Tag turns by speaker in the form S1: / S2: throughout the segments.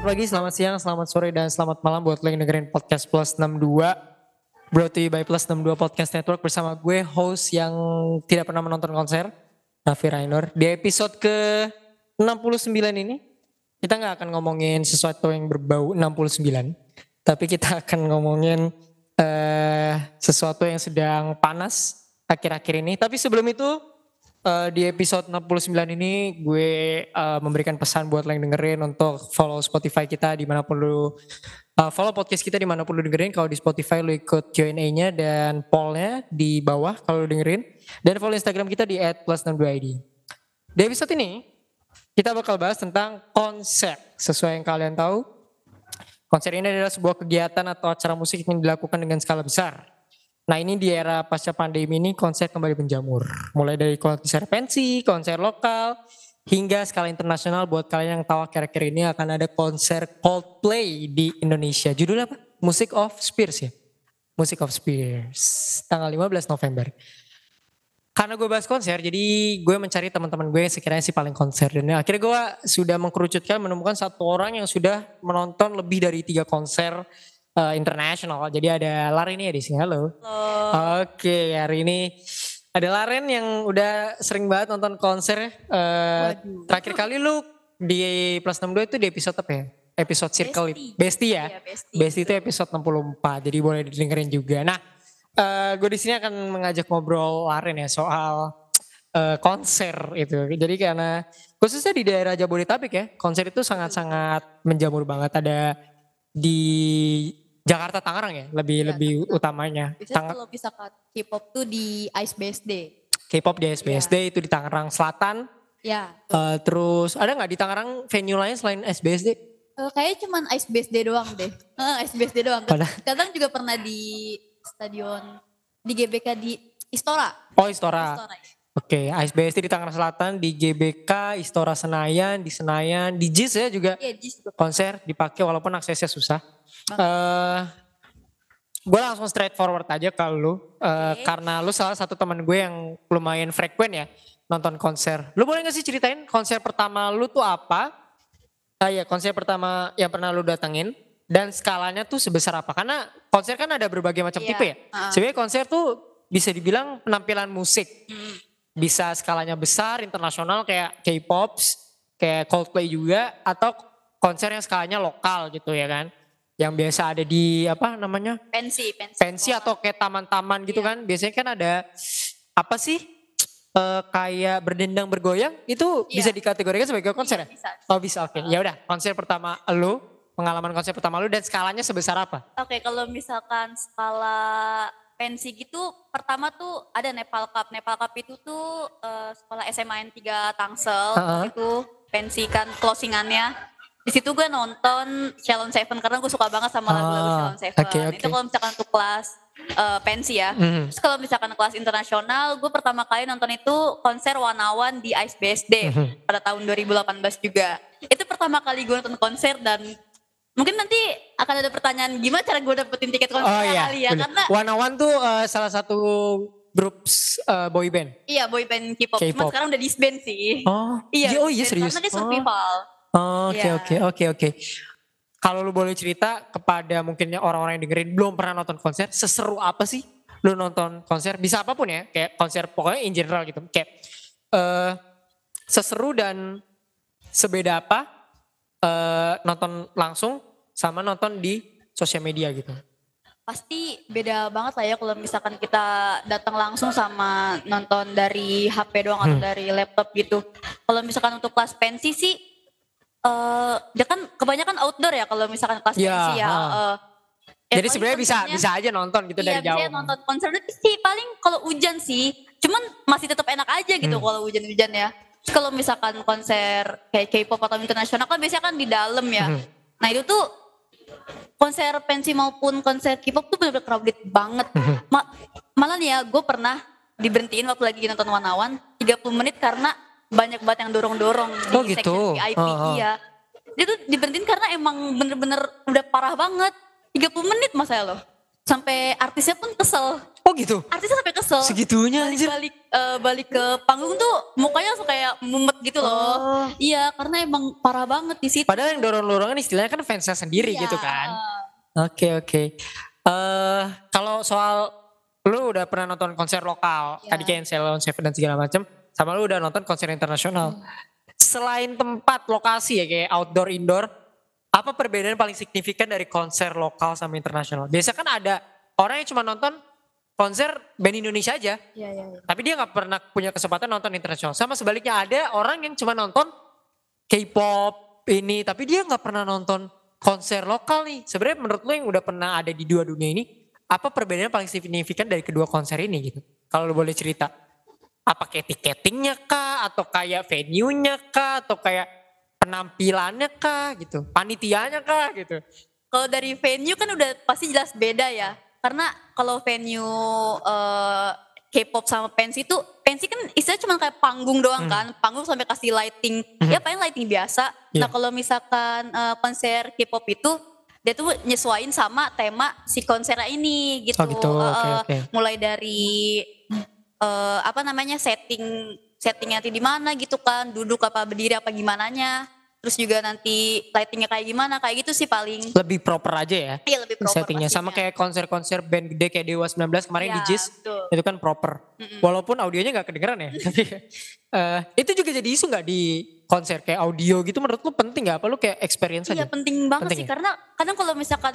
S1: Selamat pagi, selamat siang, selamat sore, dan selamat malam buat lo yang dengerin podcast Plus 62. Brought to you by Plus 62 Podcast Network bersama gue, host yang tidak pernah menonton konser, Raffi Rainur. Di episode ke 69 ini, kita nggak akan ngomongin sesuatu yang berbau 69. Tapi kita akan ngomongin eh, sesuatu yang sedang panas akhir-akhir ini. Tapi sebelum itu, eh, di episode 69 ini gue eh, memberikan pesan buat lo yang dengerin untuk follow Spotify kita di mana pun lu eh, follow podcast kita di mana pun lu dengerin. Kalau di Spotify lu ikut Q&A-nya dan pollnya di bawah kalau dengerin. Dan follow Instagram kita di @plus62id. Di episode ini kita bakal bahas tentang konser. Sesuai yang kalian tahu, konser ini adalah sebuah kegiatan atau acara musik yang dilakukan dengan skala besar. Nah ini di era pasca pandemi ini konser kembali menjamur. Mulai dari konser pensi, konser lokal, hingga skala internasional buat kalian yang tahu akhir-akhir ini akan ada konser Coldplay di Indonesia. Judulnya apa? Music of Spears ya? Music of Spears. Tanggal 15 November. Karena gue bahas konser, jadi gue mencari teman-teman gue yang sekiranya sih paling konser. Dan akhirnya gue sudah mengkerucutkan menemukan satu orang yang sudah menonton lebih dari tiga konser eh, internasional. Jadi ada Laren ya di sini. Halo.
S2: Halo.
S1: Oke, hari ini ada Laren yang udah sering banget nonton konser.
S2: Waduh.
S1: terakhir kali lu di Plus 62 itu di episode apa ya? Episode Circle
S2: Bestie.
S1: Bestie ya?
S2: Iya, Bestie.
S1: Bestie itu episode 64, jadi boleh didengerin juga. Nah, eh gue di sini akan mengajak ngobrol Laren ya soal eh, konser itu. Jadi karena khususnya di daerah Jabodetabek ya, konser itu sangat-sangat menjamur banget. Ada di Jakarta Tangerang ya, lebih
S2: Iya,
S1: lebih utamanya.
S2: Biasanya
S1: Tang-
S2: kalau misalkan K-pop tuh di Ice Base Day.
S1: K-pop di SBSD itu di Tangerang Selatan.
S2: Ya.
S1: Eh, terus ada nggak di Tangerang venue lain selain SBSD?
S2: Eh, kayaknya cuman Ice Base Day doang deh. Eh, Ice Base Day doang.
S1: Padahal-
S2: Kadang juga pernah di stadion di GBK di Istora.
S1: Oh Istora.
S2: Istora. Ya.
S1: Oke, ISBSD di Tangerang Selatan, di GBK, Istora Senayan, di Senayan, di JIS ya juga
S2: Iya, situ.
S1: konser dipakai walaupun aksesnya susah. Eh gue langsung straight forward aja ke lu, Eh,
S2: Oke.
S1: karena lu salah satu teman gue yang lumayan frekuen ya nonton konser. Lu boleh gak sih ceritain konser pertama lu tuh apa? Ah iya, konser pertama yang pernah lu datengin dan skalanya tuh sebesar apa? Karena konser kan ada berbagai macam
S2: Iya,
S1: tipe ya.
S2: ah.
S1: Sebenarnya konser tuh bisa dibilang penampilan musik.
S2: Hmm.
S1: Bisa skalanya besar, internasional kayak K-pop, kayak Coldplay juga atau konser yang skalanya lokal gitu ya kan. Yang biasa ada di apa namanya?
S2: Pensi, pensi.
S1: pensi atau kayak taman-taman gitu
S2: Iya.
S1: kan. Biasanya kan ada apa sih? eh, kayak berdendang bergoyang itu
S2: Iya.
S1: bisa dikategorikan sebagai konser ya?
S2: Iya, bisa.
S1: Oh bisa oke. Ya udah, konser pertama lu, pengalaman konser pertama lu dan skalanya sebesar apa?
S2: Oke, kalau misalkan skala pensi gitu, pertama tuh ada Nepal Cup. Nepal Cup itu tuh eh, sekolah SMA N3 Tangsel,
S1: Ha-ha.
S2: itu pensi kan closingannya. Di situ gue nonton Shalom Seven karena gue suka banget sama lagu-lagu
S1: Ah,
S2: Shalom Seven.
S1: oke, oke.
S2: Itu kalau misalkan untuk kelas eh, pensi ya.
S1: Mhm.
S2: Terus kalau misalkan kelas internasional, gue pertama kali nonton itu konser Wanawan di Ice BSD
S1: Mhm.
S2: pada tahun 2018 juga. Itu pertama kali gue nonton konser dan mungkin nanti akan ada pertanyaan gimana cara gue dapetin tiket konser
S1: Oh iya.
S2: kali ya
S1: bener.
S2: karena
S1: One One tuh eh, salah satu grup eh, boy band.
S2: iya boy band K-pop, cuma sekarang udah disband sih.
S1: Oh,
S2: Iya,
S1: oh iya serius.
S2: Karena dia
S1: Oh.
S2: survival.
S1: Oh, Oke
S2: Iya.
S1: oke oke oke. Kalau lu boleh cerita kepada mungkinnya orang-orang yang dengerin belum pernah nonton konser, seseru apa sih lu nonton konser? Bisa apa pun ya, kayak konser pokoknya in general gitu. Kayak eh seseru dan sebeda apa eh nonton langsung sama nonton di sosial media gitu.
S2: Pasti beda banget lah ya kalau misalkan kita datang langsung sama nonton dari HP doang atau
S1: Hmm.
S2: dari laptop gitu. Kalau misalkan untuk kelas pensi sih, eh dia kan kebanyakan outdoor ya kalau misalkan kelas
S1: Iya,
S2: pensi ya.
S1: ha.
S2: ya
S1: Jadi sebenarnya bisa bisa aja nonton gitu
S2: iya,
S1: dari jauh.
S2: biasanya nonton konser sih paling kalau hujan sih. Cuman masih tetap enak aja gitu
S1: Hmm.
S2: kalau hujan-hujan ya. Terus kalau misalkan konser kayak K-pop atau internasional kan biasanya kan di dalam ya.
S1: Hmm.
S2: Nah itu tuh konser pensi maupun konser K-pop tuh bener-bener crowded banget. Ma- malah nih ya gue pernah diberhentiin waktu lagi nonton Wanawan 30 menit karena banyak banget yang dorong-dorong di
S1: Oh, gitu.
S2: section VIP iya. Dia tuh diberhentiin karena emang bener-bener udah parah banget. 30 menit masa ya loh. Sampai artisnya pun kesel.
S1: Oh gitu.
S2: Artisnya sampai kesel.
S1: Segitunya
S2: balik
S1: anjir.
S2: balik eh, balik ke panggung tuh mukanya langsung kayak mumet gitu loh.
S1: Oh.
S2: Iya, karena emang parah banget di situ.
S1: Padahal yang dorong-dorongan istilahnya kan fansnya sendiri
S2: Iya.
S1: gitu kan. Oke oke. Eh kalau soal lu udah pernah nonton konser lokal,
S2: Iya.
S1: tadi kayak Ceylon Seven dan segala macam, sama lu udah nonton konser internasional. Selain tempat lokasi ya kayak outdoor indoor, apa perbedaan paling signifikan dari konser lokal sama internasional? Biasa kan ada orang yang cuma nonton konser band Indonesia aja,
S2: Iya, iya, iya.
S1: tapi dia nggak pernah punya kesempatan nonton internasional. Sama sebaliknya ada orang yang cuma nonton K-pop ini, tapi dia nggak pernah nonton konser lokal nih. Sebenarnya menurut lo yang udah pernah ada di dua dunia ini, apa perbedaan paling signifikan dari kedua konser ini gitu? Kalau lo boleh cerita, apa kayak tiketingnya kah, atau kayak venue-nya kah, atau kayak penampilannya kah gitu, panitianya kah gitu?
S2: Kalau dari venue kan udah pasti jelas beda ya. Karena kalau venue eh, K-pop sama pensi itu, pensi kan istilahnya cuma kayak panggung doang kan, panggung sampai kasih lighting, ya paling lighting biasa.
S1: Iya.
S2: Nah kalau misalkan eh, konser K-pop itu, dia tuh nyesuaiin sama tema si konsernya ini gitu.
S1: Oh gitu, oke,
S2: eh,
S1: oke.
S2: Mulai dari eh, apa namanya setting settingnya nanti di mana gitu kan, duduk apa berdiri apa gimana nya. Terus juga nanti lightingnya kayak gimana, kayak gitu sih paling.
S1: Lebih proper aja ya
S2: Iya lebih proper
S1: settingnya. Sama kayak konser-konser band gede kayak Dewa 19 kemarin di
S2: Iya,
S1: JIS,
S2: betul.
S1: itu kan proper. Walaupun audionya nggak kedengeran ya, tapi eh, itu juga jadi isu nggak di konser kayak audio gitu menurut lu penting nggak? Apa lu kayak experience
S2: Iya
S1: aja?
S2: penting banget
S1: Penting
S2: sih
S1: ya?
S2: karena kadang kalau misalkan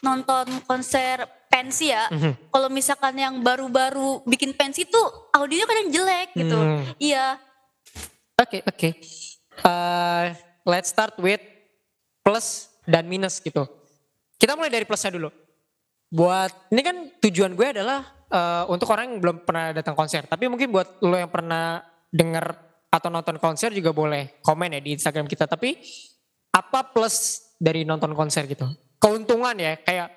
S2: nonton konser pensi ya,
S1: Mhm.
S2: kalau misalkan yang baru-baru bikin pensi tuh audionya kadang jelek gitu.
S1: Hmm.
S2: Iya.
S1: Oke oke. Eh, let's start with plus dan minus gitu. Kita mulai dari plusnya dulu. Buat ini kan tujuan gue adalah eh, untuk orang yang belum pernah datang konser. Tapi mungkin buat lo yang pernah denger atau nonton konser juga boleh komen ya di Instagram kita. Tapi apa plus dari nonton konser gitu? Keuntungan ya kayak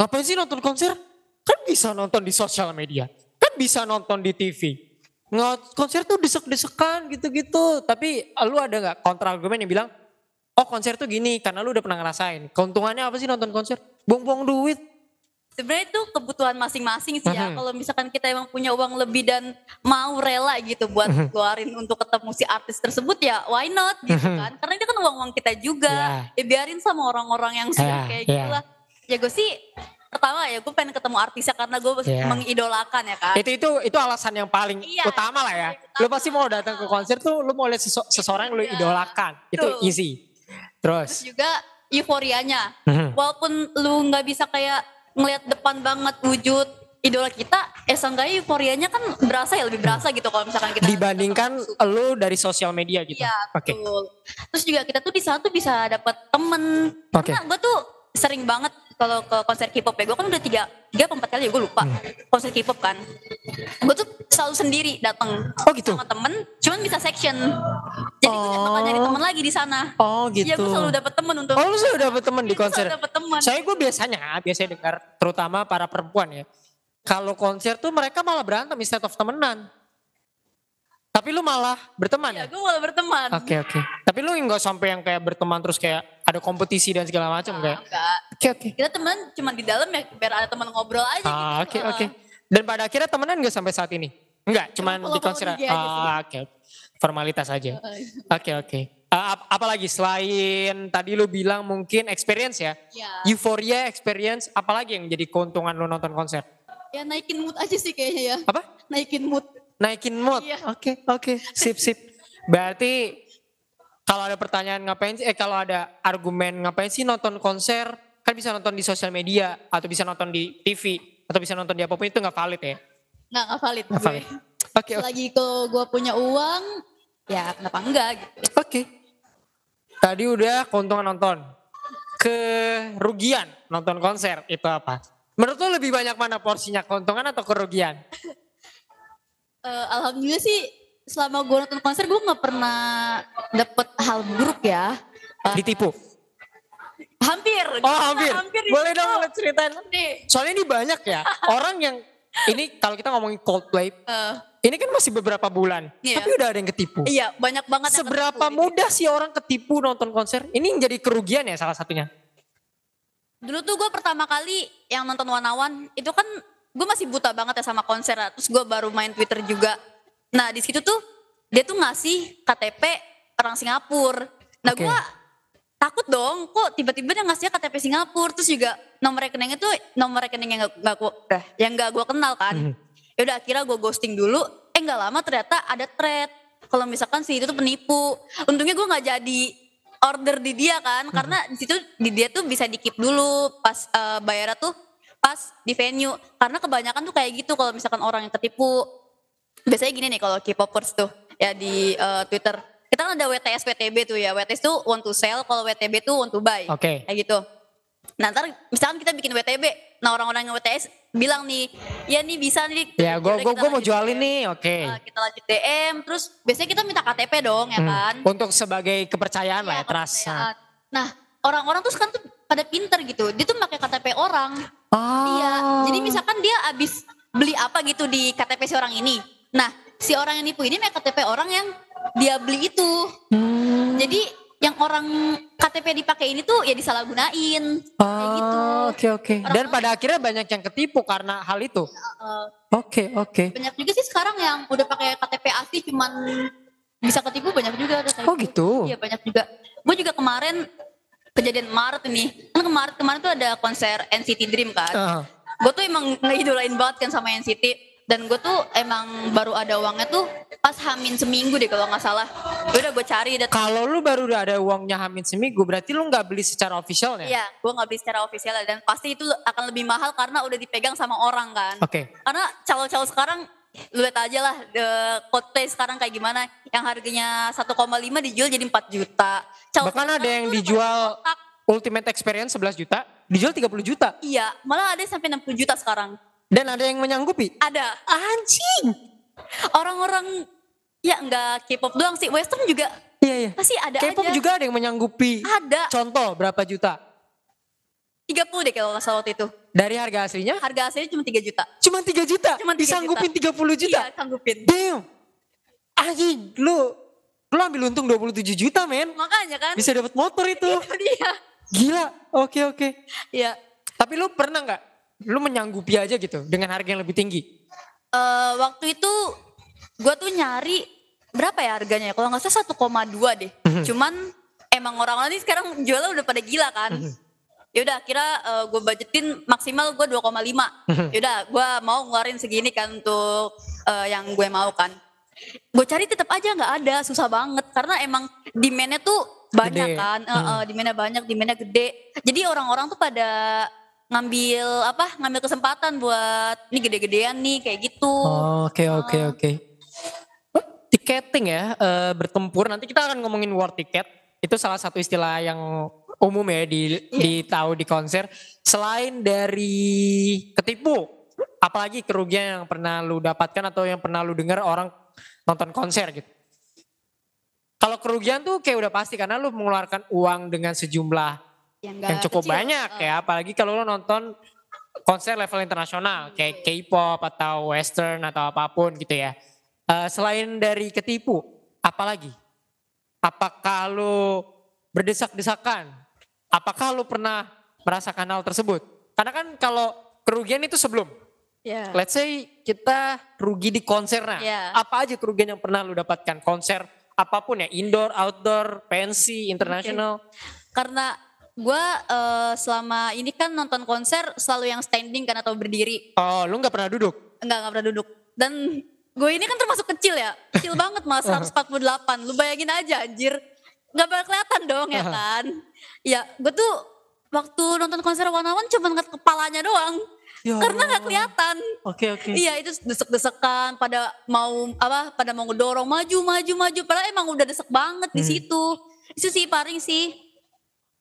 S1: ngapain sih nonton konser? Kan bisa nonton di sosial media. Kan bisa nonton di TV. Konser tuh desek-desekan gitu-gitu. Tapi lu ada nggak kontra argumen yang bilang, oh konser tuh gini karena lu udah pernah ngerasain. Keuntungannya apa sih nonton konser? Buang-buang duit.
S2: Sebenarnya itu kebutuhan masing-masing sih ya.
S1: Mhm.
S2: Kalau misalkan kita emang punya uang lebih dan mau rela gitu buat
S1: Mhm.
S2: keluarin untuk ketemu si artis tersebut ya why not gitu kan. Karena itu kan uang-uang kita juga. Ya biarin sama orang-orang yang suka
S1: Ya,
S2: kayak
S1: ya.
S2: gitu lah. Ya gue sih pertama ya gue pengen ketemu artisnya karena gue
S1: Ya.
S2: mengidolakan ya kan.
S1: Itu itu itu alasan yang paling
S2: Iya,
S1: utama lah ya.
S2: paling
S1: Lu
S2: utama.
S1: pasti mau datang ke konser tuh lu mau lihat sese- seseorang yang lu
S2: Iya.
S1: idolakan. Itu easy.
S2: Terus
S1: Terus.
S2: juga euforianya.
S1: Mhm.
S2: Walaupun lu nggak bisa kayak ngelihat depan banget wujud idola kita, eh seenggaknya euforianya kan berasa ya lebih berasa gitu kalau misalkan kita
S1: Dibandingkan
S2: kita
S1: lu dari sosial media gitu.
S2: Iya
S1: Oke.
S2: betul. Terus juga kita tuh di sana tuh bisa dapat temen.
S1: Oke.
S2: Karena gue tuh sering banget kalau ke konser K-pop ya. Gue kan udah tiga, tiga empat kali ya gue lupa.
S1: Hmm.
S2: Konser K-pop kan. Gue tuh selalu sendiri datang
S1: Oh gitu.
S2: sama temen. Cuman bisa section. Jadi gue gak bakal nyari
S1: Oh.
S2: temen lagi di sana.
S1: Oh gitu.
S2: Iya gue selalu dapet temen untuk.
S1: Oh lu selalu dapet temen di
S2: Iya,
S1: konser?
S2: selalu dapet temen.
S1: Saya gue biasanya, biasanya dengar terutama para perempuan ya. Kalau konser tuh mereka malah berantem instead of temenan. Tapi lu malah berteman ya?
S2: Iya gue malah berteman.
S1: Oke oke. Tapi lu nggak sampai yang kayak berteman terus kayak ada kompetisi dan segala macam
S2: Ah,
S1: kayak.
S2: Enggak.
S1: Oke oke.
S2: Kita temen cuma di dalam ya biar ada teman ngobrol aja
S1: Ah,
S2: gitu.
S1: Oke oke. Dan pada akhirnya temenan gak sampai saat ini? Enggak, cuman
S2: Cuma
S1: di
S2: follow-follow
S1: konser.
S2: Aja.
S1: Ah, oke. Formalitas aja. Oke oke. Ah, ap- apalagi selain tadi lu bilang mungkin experience ya?
S2: Ya.
S1: Euphoria, experience, apalagi yang menjadi keuntungan lu nonton konser?
S2: ya naikin mood aja sih kayaknya ya.
S1: Apa?
S2: Naikin mood.
S1: Naikin mood.
S2: Iya.
S1: Oke, oke. Sip, sip. Berarti kalau ada pertanyaan ngapain sih, eh kalau ada argumen ngapain sih nonton konser, kan bisa nonton di sosial media, atau bisa nonton di TV, atau bisa nonton di apa pun itu nggak valid ya?
S2: Nggak, nggak valid.
S1: Nggak
S2: gue.
S1: valid. Oke, oke.
S2: Selagi kalau gue punya uang, ya kenapa enggak gitu.
S1: Oke. Tadi udah keuntungan nonton. Kerugian nonton konser itu apa? Menurut lo lebih banyak mana porsinya keuntungan atau kerugian?
S2: Eh, Alhamdulillah sih selama gue nonton konser gue nggak pernah dapet hal buruk ya. Eh,
S1: Ditipu?
S2: Hampir.
S1: Oh hampir.
S2: Hampir
S1: Boleh dong ceritain.
S2: Nih,
S1: Soalnya ini banyak ya orang yang ini kalau kita ngomongin Coldplay,
S2: eh,
S1: ini kan masih beberapa bulan,
S2: Iya.
S1: tapi udah ada yang ketipu.
S2: iya banyak banget. yang
S1: Seberapa
S2: ketipu.
S1: mudah sih orang ketipu nonton konser? Ini yang jadi kerugian ya salah satunya.
S2: Dulu tuh gue pertama kali yang nonton Wanawan itu kan gue masih buta banget ya sama konser lah. terus gue baru main Twitter juga nah di situ tuh dia tuh ngasih KTP orang Singapura nah
S1: Oke.
S2: gue takut dong kok tiba-tiba dia ngasih KTP Singapura terus juga nomor rekeningnya tuh nomor rekening yang gak, gua, eh, yang gak gue kenal kan.
S1: Mhm.
S2: ya udah akhirnya gue ghosting dulu eh nggak lama ternyata ada thread kalau misalkan si itu tuh penipu. Untungnya gue nggak jadi order di dia kan karena di situ di dia tuh bisa di keep dulu pas eh, bayarnya tuh pas di venue. Karena kebanyakan tuh kayak gitu kalau misalkan orang yang tertipu. Biasanya gini nih kalau K-popers tuh ya di eh, Twitter kita kan ada WTS WTB tuh ya WTS tuh want to sell kalau WTB tuh want to buy
S1: Oke.
S2: kayak gitu nah ntar misalkan kita bikin WTB nah orang-orang yang WTS bilang nih ya nih bisa nih
S1: Ya, gue gue mau
S2: lanjut
S1: jualin
S2: DM.
S1: nih, oke.
S2: Eh, kita lanjut DM terus biasanya kita minta KTP dong ya
S1: Hmm.
S2: kan
S1: Untuk sebagai kepercayaan lah ya,
S2: Iya,
S1: trust.
S2: nah orang-orang tuh sekarang tuh pada pinter gitu dia tuh pakai KTP orang
S1: Oh.
S2: Iya, jadi misalkan dia abis beli apa gitu di KTP si orang ini. Nah, si orang yang nipu ini pakai KTP orang yang dia beli itu.
S1: Hmm.
S2: Jadi yang orang KTP dipakai ini tuh ya disalahgunain. Kayak gitu.
S1: Oh, Oke oke. Dan
S2: Orang-orang-
S1: pada akhirnya banyak yang ketipu karena hal itu. Oke oke.
S2: banyak juga sih sekarang yang udah pakai KTP asli cuman bisa ketipu banyak juga ada
S1: Oh gitu.
S2: Iya banyak juga. Gue juga kemarin kejadian Maret ini. Kan kemarin kemarin tuh ada konser NCT Dream kan.
S1: Ah.
S2: gue tuh emang ngidolain banget kan sama NCT dan gue tuh emang baru ada uangnya tuh pas hamin seminggu deh kalau nggak salah Ya udah gue cari dan
S1: Kalau lu baru udah ada uangnya hamin seminggu, berarti lu nggak beli secara official ya?
S2: iya gue nggak beli secara ofisial dan pasti itu akan lebih mahal karena udah dipegang sama orang kan
S1: Oke.
S2: karena calo-calo sekarang lu lihat aja lah the Coldplay sekarang kayak gimana yang harganya 1,5 dijual jadi 4 juta Calo
S1: Bahkan ada yang dijual. Ultimate Experience 11 juta, dijual 30 juta.
S2: iya malah ada sampai 60 juta sekarang
S1: Dan ada yang menyanggupi.
S2: ada
S1: Anjing.
S2: orang-orang ya nggak K-pop doang sih western juga
S1: Iya iya.
S2: pasti ada
S1: K-pop
S2: aja
S1: juga ada yang menyanggupi.
S2: ada
S1: Contoh berapa juta?
S2: 30 deh kalau nggak salah waktu itu
S1: Dari harga aslinya
S2: harga aslinya cuma 3 juta
S1: cuma 3 juta.
S2: Cuma 3
S1: Disanggupin 30 juta.
S2: iya sanggupin
S1: Damn. Anjing, lu lu ambil untung 27 juta, men.
S2: makanya kan
S1: Bisa dapat motor itu.
S2: itu dia
S1: Gila. Oke, oke.
S2: ya
S1: Tapi lu pernah nggak lu menyanggupi aja gitu dengan harga yang lebih tinggi?
S2: Eh, waktu itu gue tuh nyari berapa ya harganya kalau nggak salah 1,2 deh
S1: Mhm.
S2: cuman emang orang-orang ini sekarang jualnya udah pada gila kan
S1: Mhm.
S2: yaudah kira gue budgetin maksimal gue 2,5
S1: Mhm.
S2: yaudah gue mau ngeluarin segini kan untuk eh, yang gue mau kan gue cari tetap aja nggak ada susah banget karena emang demandnya tuh banyak
S1: Gede.
S2: kan Eh, eh, demandnya banyak demandnya gede jadi orang-orang tuh pada ngambil apa ngambil kesempatan buat ini gede-gedean nih kayak gitu
S1: Oke, oke, oke. Tiketing ya, eh, bertempur. Nanti kita akan ngomongin war ticket. Itu salah satu istilah yang umum ya di ditahu di konser. Selain dari ketipu, apalagi kerugian yang pernah lu dapatkan atau yang pernah lu dengar orang nonton konser gitu. Kalau kerugian tuh kayak udah pasti karena lu mengeluarkan uang dengan sejumlah
S2: yang,
S1: yang cukup
S2: kecil.
S1: banyak
S2: Eh,
S1: ya apalagi kalau lo nonton konser level internasional kayak K-pop atau western atau apa pun gitu ya. Eh, selain dari ketipu apalagi? Apakah lo berdesak-desakan? Apakah lo pernah merasakan hal tersebut? Karena kan kalau kerugian itu sebelum.
S2: Ya.
S1: let's say kita rugi di konser nah
S2: Iya.
S1: apa aja kerugian yang pernah lo dapatkan? Konser apa pun ya indoor outdoor pensi internasional?
S2: Karena gue eh, selama ini kan nonton konser selalu yang standing kan atau berdiri.
S1: Oh lu nggak pernah duduk?
S2: Enggak nggak pernah duduk. Dan gue ini kan termasuk kecil ya. Kecil banget mas. 148 lu bayangin aja anjir. Nggak bakal kelihatan dong ya kan? Ya gue tuh waktu nonton konser One One cuma ngeliat kepalanya doang.
S1: Ya
S2: karena nggak
S1: Allah.
S2: kelihatan.
S1: Oke oke.
S2: Iya itu desek-desekan pada mau apa pada mau ngedorong maju maju maju. Padahal emang udah desek banget di
S1: Hmm.
S2: situ. Itu sih paling sih.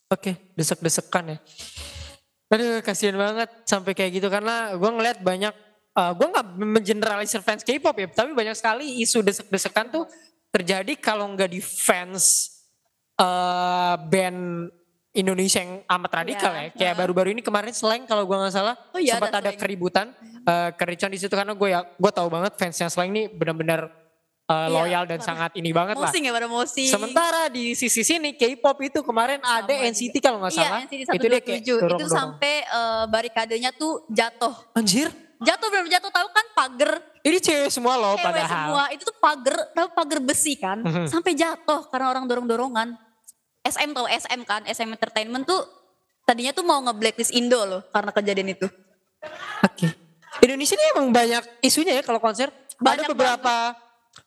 S1: Oke, desek-desekan ya. Aduh, kasihan banget sampai kayak gitu karena gue ngeliat banyak, uh, gue nggak mengeneralisir fans K-pop ya, tapi banyak sekali isu desek-desekan tuh terjadi kalau nggak di fans uh, band Indonesia yang amat radikal
S2: Iya,
S1: ya. Kayak
S2: heeh.
S1: baru-baru ini kemarin Slang kalau gue nggak salah
S2: Oh iya,
S1: sempat
S2: ada
S1: ada keributan, uh, kericuan di situ karena gue ya gue tahu banget fansnya Slang ini benar-benar uh,
S2: Iya,
S1: loyal dan
S2: parah.
S1: sangat ini banget lah.
S2: Mosing ya pada mosing.
S1: Sementara di sisi sini K-pop itu kemarin
S2: Sama
S1: ada
S2: juga.
S1: NCT kalau nggak salah.
S2: Iya NCT
S1: itu dia kayak
S2: 127 itu sampai eh, barikadenya tuh jatuh.
S1: Anjir,
S2: jatuh benar jatuh tahu kan pagar
S1: Ini cewek semua loh
S2: cewek
S1: padahal.
S2: semua itu tuh pagar tahu pagar besi kan
S1: Mhm.
S2: sampai jatuh karena orang dorong dorongan SM tahu SM kan SM Entertainment tuh tadinya tuh mau nge-blacklist Indo loh karena kejadian itu
S1: Oke. Indonesia ini emang banyak isunya ya kalau konser. ada
S2: Banyak
S1: beberapa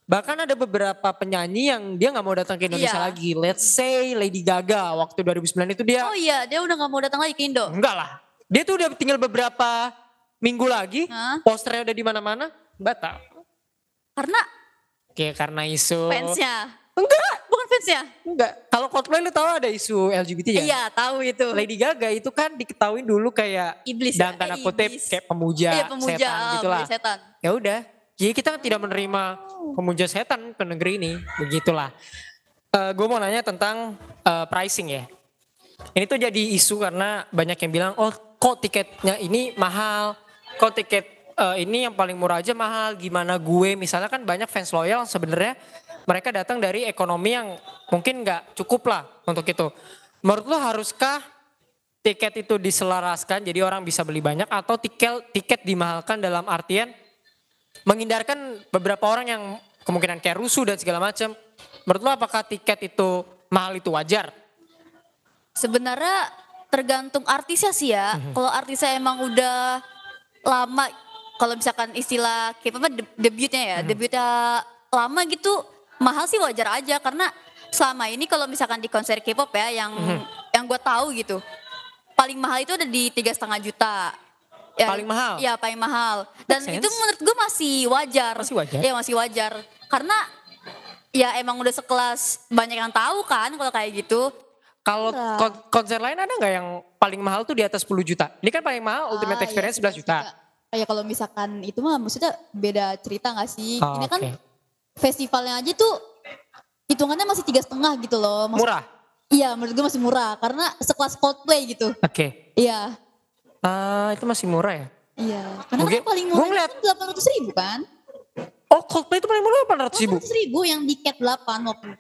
S1: bahkan ada beberapa penyanyi yang dia nggak mau datang ke Indonesia
S2: Iya.
S1: lagi. Let's say Lady Gaga waktu 2009 itu dia
S2: oh iya dia udah nggak mau datang lagi ke Indo
S1: enggak lah. Dia tuh udah tinggal beberapa minggu lagi,
S2: Hah?
S1: posternya udah di mana-mana, batal.
S2: karena
S1: Oke, karena isu
S2: fansnya
S1: Enggak,
S2: bukan fansnya
S1: enggak. Kalau Coldplay lu tahu ada isu LGBT ya?
S2: iya tahu itu
S1: Lady Gaga itu kan diketahui dulu kayak
S2: iblis ya?
S1: tanda
S2: Eh,
S1: kutip kayak pemuja,
S2: iya pemuja
S1: setan
S2: ah,
S1: gitu lah.
S2: setan
S1: Ya udah, jadi kita tidak menerima pemuja setan ke negeri ini, begitulah. gue mau nanya tentang eh, pricing ya. Ini tuh jadi isu karena banyak yang bilang, oh kok tiketnya ini mahal, kok tiket eh, ini yang paling murah aja mahal, gimana gue? Misalnya kan banyak fans loyal sebenarnya mereka datang dari ekonomi yang mungkin nggak cukup lah untuk itu. Menurut lo haruskah tiket itu diselaraskan jadi orang bisa beli banyak atau tiket tiket dimahalkan dalam artian menghindarkan beberapa orang yang kemungkinan kayak rusuh dan segala macam. Menurut lo apakah tiket itu mahal itu wajar?
S2: Sebenarnya tergantung artisnya sih ya.
S1: Mhm.
S2: Kalau artisnya emang udah lama, kalau misalkan istilah K-pop de- debutnya ya,
S1: Mhm.
S2: debutnya lama gitu, mahal sih wajar aja karena selama ini kalau misalkan di konser K-pop ya, yang
S1: Mhm.
S2: yang gue tahu gitu, paling mahal itu ada di tiga setengah juta. Ya,
S1: Paling mahal?
S2: Iya paling mahal. Dan itu menurut gue masih wajar.
S1: Masih wajar?
S2: Iya masih wajar. Karena ya emang udah sekelas banyak yang tahu kan kalau kayak gitu.
S1: Kalau
S2: Murah.
S1: kon- konser lain ada nggak yang paling mahal tuh di atas 10 juta? Ini kan paling mahal Ultimate
S3: Ah,
S1: Experience
S3: iya,
S1: 11 juta.
S3: Ya kalau misalkan itu mah maksudnya beda cerita gak sih?
S1: Oh,
S3: Ini kan
S1: oke.
S3: festivalnya aja tuh hitungannya masih tiga setengah gitu loh. Maksud-
S1: Murah.
S3: Iya menurut gue masih murah karena sekelas Coldplay gitu.
S1: Oke.
S3: Iya.
S1: Ah, itu masih murah ya?
S3: Iya. Karena
S1: Oke,
S3: kan paling murah
S1: ngeliat-
S3: itu delapan ratus ribu kan?
S1: Oh Coldplay itu paling murah 800 ribu.
S3: Delapan ratus ribu yang di cat 8 maupun